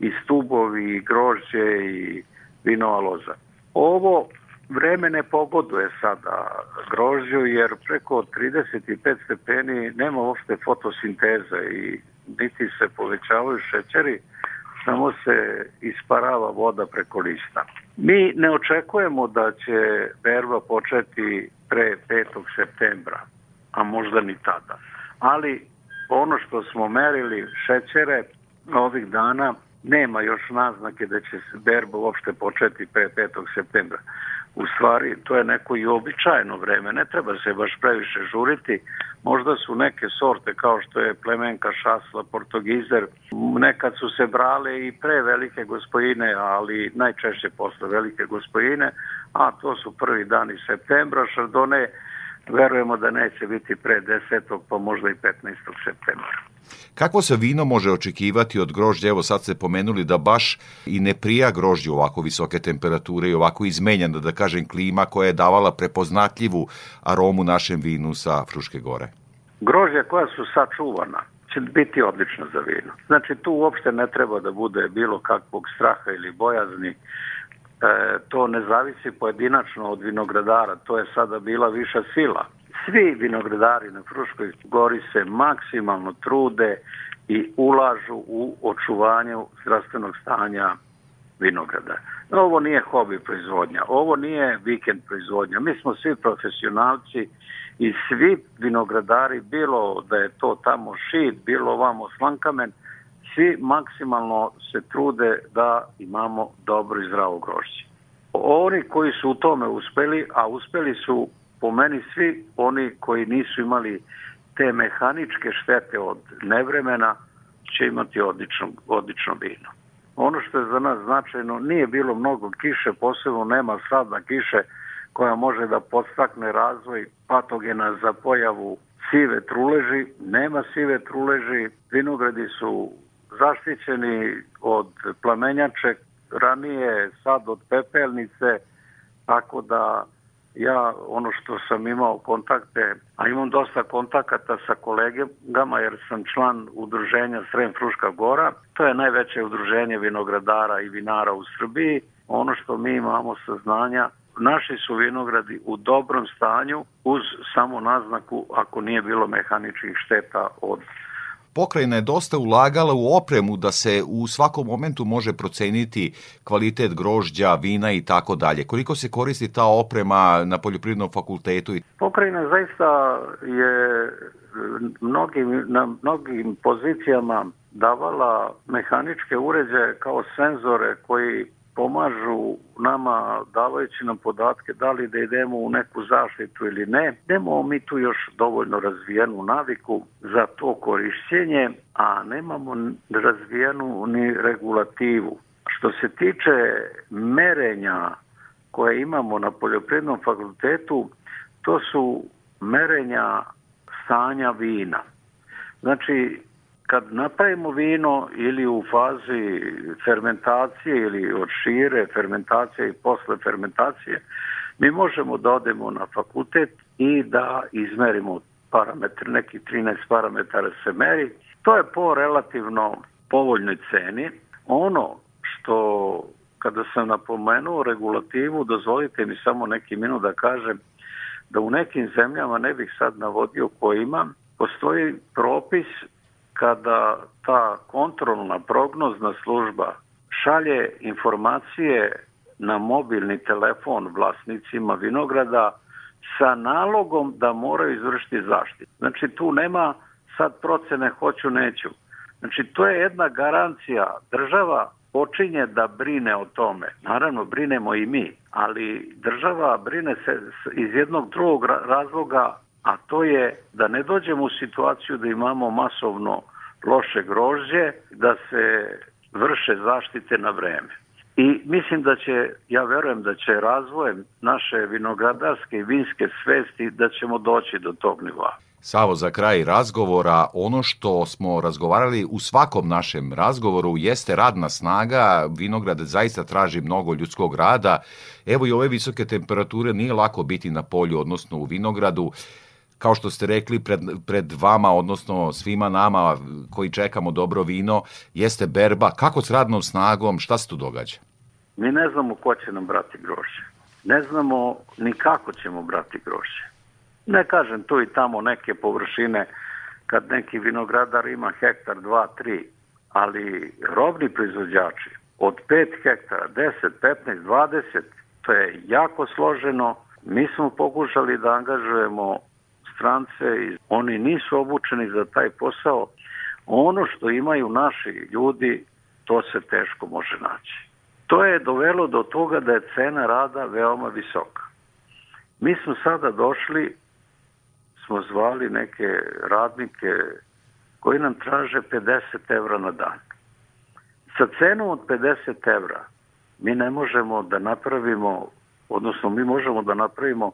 i stubovi i grožđe i vinova loza. Ovo vreme ne pogoduje sada grožđu jer preko 35 stepeni nema uopšte fotosinteza i niti se povećavaju šećeri, samo se isparava voda preko lista. Mi ne očekujemo da će berba početi pre 5. septembra, a možda ni tada. Ali ono što smo merili šećere ovih dana nema još naznake da će se berba uopšte početi pre 5. septembra. U stvari, to je neko i običajno vreme, ne treba se baš previše žuriti. Možda su neke sorte kao što je plemenka, šasla, portogizer, nekad su se brale i pre velike gospojine, ali najčešće posle velike gospojine, a to su prvi dani septembra, šardone verujemo da neće biti pre 10. pa možda i 15. septembra. Kakvo se vino može očekivati od grožđa? Evo sad ste pomenuli da baš i ne prija grožđu ovako visoke temperature i ovako izmenjena, da kažem, klima koja je davala prepoznatljivu aromu našem vinu sa Fruške gore. Grožđa koja su sačuvana će biti odlična za vino. Znači tu uopšte ne treba da bude bilo kakvog straha ili bojazni. E, to ne zavisi pojedinačno od vinogradara, to je sada bila viša sila svi vinogradari na Fruškoj gori se maksimalno trude i ulažu u očuvanju zdravstvenog stanja vinograda. Ovo nije hobi proizvodnja, ovo nije vikend proizvodnja. Mi smo svi profesionalci i svi vinogradari, bilo da je to tamo šit, bilo ovamo slankamen, svi maksimalno se trude da imamo dobro i zdravo grožđe. Oni koji su u tome uspeli, a uspeli su po meni svi oni koji nisu imali te mehaničke štete od nevremena će imati odlično, odlično vino. Ono što je za nas značajno, nije bilo mnogo kiše, posebno nema sadna kiše koja može da podstakne razvoj patogena za pojavu sive truleži, nema sive truleži, vinogradi su zaštićeni od plamenjače, ranije sad od pepelnice, tako da ja ono što sam imao kontakte, a imam dosta kontakata sa kolegama jer sam član udruženja Srem Fruška Gora, to je najveće udruženje vinogradara i vinara u Srbiji. Ono što mi imamo saznanja, naši su vinogradi u dobrom stanju uz samo naznaku ako nije bilo mehaničkih šteta od pokrajina je dosta ulagala u opremu da se u svakom momentu može proceniti kvalitet grožđa, vina i tako dalje. Koliko se koristi ta oprema na poljoprivrednom fakultetu? Pokrajina zaista je mnogim, na mnogim pozicijama davala mehaničke uređaje kao senzore koji pomažu nama davajući nam podatke da li da idemo u neku zaštitu ili ne. Nemamo mi tu još dovoljno razvijenu naviku za to korišćenje, a nemamo razvijenu ni regulativu. Što se tiče merenja koje imamo na poljoprivrednom fakultetu, to su merenja stanja vina. Znači, kad napravimo vino ili u fazi fermentacije ili od šire fermentacije i posle fermentacije, mi možemo da odemo na fakultet i da izmerimo parametre, neki 13 parametara se meri. To je po relativno povoljnoj ceni. Ono što kada sam napomenuo regulativu, dozvolite mi samo neki minut da kažem da u nekim zemljama, ne bih sad navodio kojima, postoji propis kada ta kontrolna prognozna služba šalje informacije na mobilni telefon vlasnicima vinograda sa nalogom da moraju izvršiti zaštitu. Znači tu nema sad procene hoću neću. Znači to je jedna garancija. Država počinje da brine o tome. Naravno, brinemo i mi, ali država brine se iz jednog drugog razloga, a to je da ne dođemo u situaciju da imamo masovno loše grožđe, da se vrše zaštite na vreme. I mislim da će, ja verujem da će razvojem naše vinogradarske i vinske svesti da ćemo doći do tog nivoa. Savo, za kraj razgovora, ono što smo razgovarali u svakom našem razgovoru jeste radna snaga, vinograd zaista traži mnogo ljudskog rada, evo i ove visoke temperature nije lako biti na polju, odnosno u vinogradu, kao što ste rekli, pred, pred vama, odnosno svima nama koji čekamo dobro vino, jeste berba. Kako s radnom snagom, šta se tu događa? Mi ne znamo ko će nam brati groše. Ne znamo ni kako ćemo brati groše. Ne kažem tu i tamo neke površine kad neki vinogradar ima hektar, dva, tri, ali robni proizvođači od 5 hektara, 10, 15, 20, to je jako složeno. Mi smo pokušali da angažujemo strance oni nisu obučeni za taj posao. Ono što imaju naši ljudi, to se teško može naći. To je dovelo do toga da je cena rada veoma visoka. Mi smo sada došli smo zvali neke radnike koji nam traže 50 evra na dan. Sa cenom od 50 evra mi ne možemo da napravimo, odnosno mi možemo da napravimo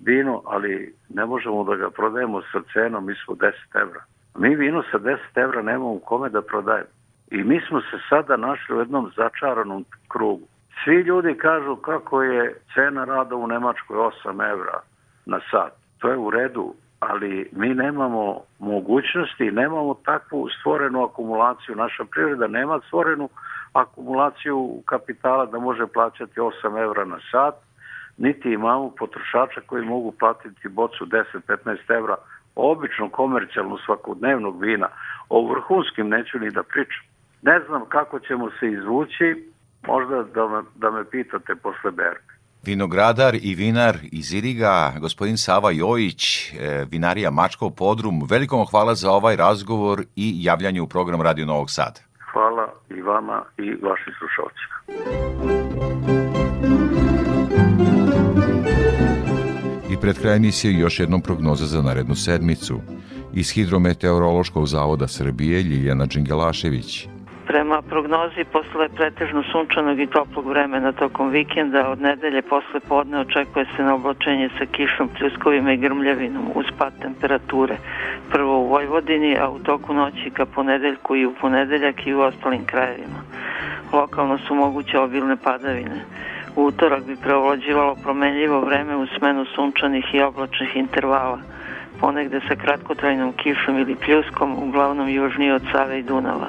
vino, ali ne možemo da ga prodajemo sa cenom ispod 10 evra. Mi vino sa 10 evra nemamo kome da prodajemo. I mi smo se sada našli u jednom začaranom krugu. Svi ljudi kažu kako je cena rada u Nemačkoj 8 evra na sat. To je u redu, ali mi nemamo mogućnosti, nemamo takvu stvorenu akumulaciju. Naša privreda nema stvorenu akumulaciju kapitala da može plaćati 8 evra na sat, niti imamo potrošača koji mogu platiti bocu 10-15 evra obično komercijalnu svakodnevnog vina. O vrhunskim neću ni da pričam. Ne znam kako ćemo se izvući, možda da me, da me pitate posle berga. Vinogradar i vinar iz Iriga, gospodin Sava Jojić, e, vinarija Mačkov podrum. Veliko vam hvala za ovaj razgovor i javljanje u program Radio Novog Sada. Hvala i vama i vašim slušalcima. Pred kraj emisije još jednom prognoza za narednu sedmicu. Iz Hidrometeorološkog zavoda Srbije Ljiljana Đingelašević. Prema prognozi posle pretežno sunčanog i toplog vremena tokom vikenda od nedelje posle podne očekuje se na oblačenje sa kišom, pljuskovima i grmljavinom uz pad temperature. Prvo u Vojvodini, a u toku noći ka ponedeljku i u ponedeljak i u ostalim krajevima. Lokalno su moguće obilne padavine. U utorak bi preovlađivalo promenljivo vreme u smenu sunčanih i oblačnih intervala ponegde sa kratkotrajnom kišom ili pljuskom, uglavnom južnije od Save i Dunava.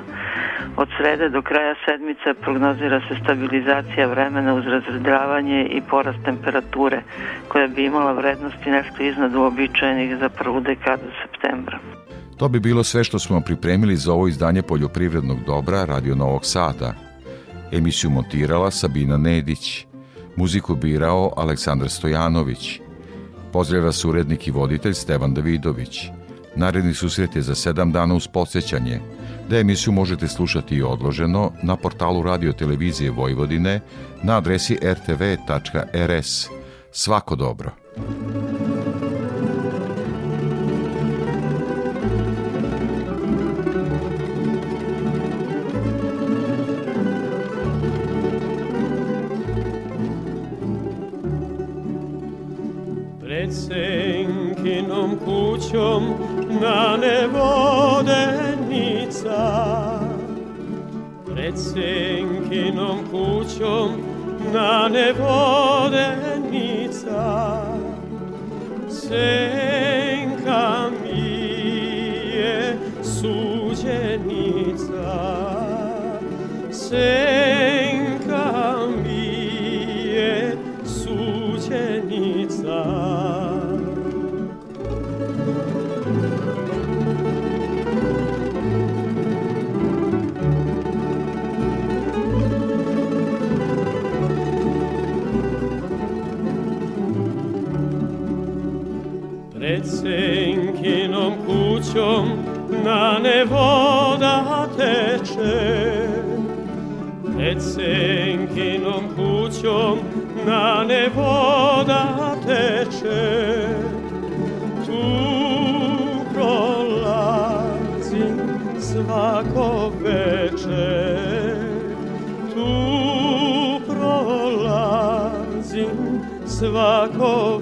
Od srede do kraja sedmice prognozira se stabilizacija vremena uz razredravanje i porast temperature, koja bi imala vrednosti nešto iznad uobičajenih za prvu dekadu septembra. To bi bilo sve što smo pripremili za ovo izdanje poljoprivrednog dobra Radio Novog Sada. Emisiju montirala Sabina Nedić, muziku birao Aleksandar Stojanović, Pozdravlja vas urednik i voditelj Stevan Davidović. Naredni susret je za sedam dana uz podsjećanje, da emisiju možete slušati i odloženo na portalu Radio Televizije Vojvodine na adresi rtv.rs. Svako dobro! Kućom na nevodenica Pred senkinom kućom na nevodenica Senka mi je suđenica Senka srećom na ne voda teče. Pred senkinom kućom na ne voda teče. Tu prolazim svako veče. Tu prolazim svako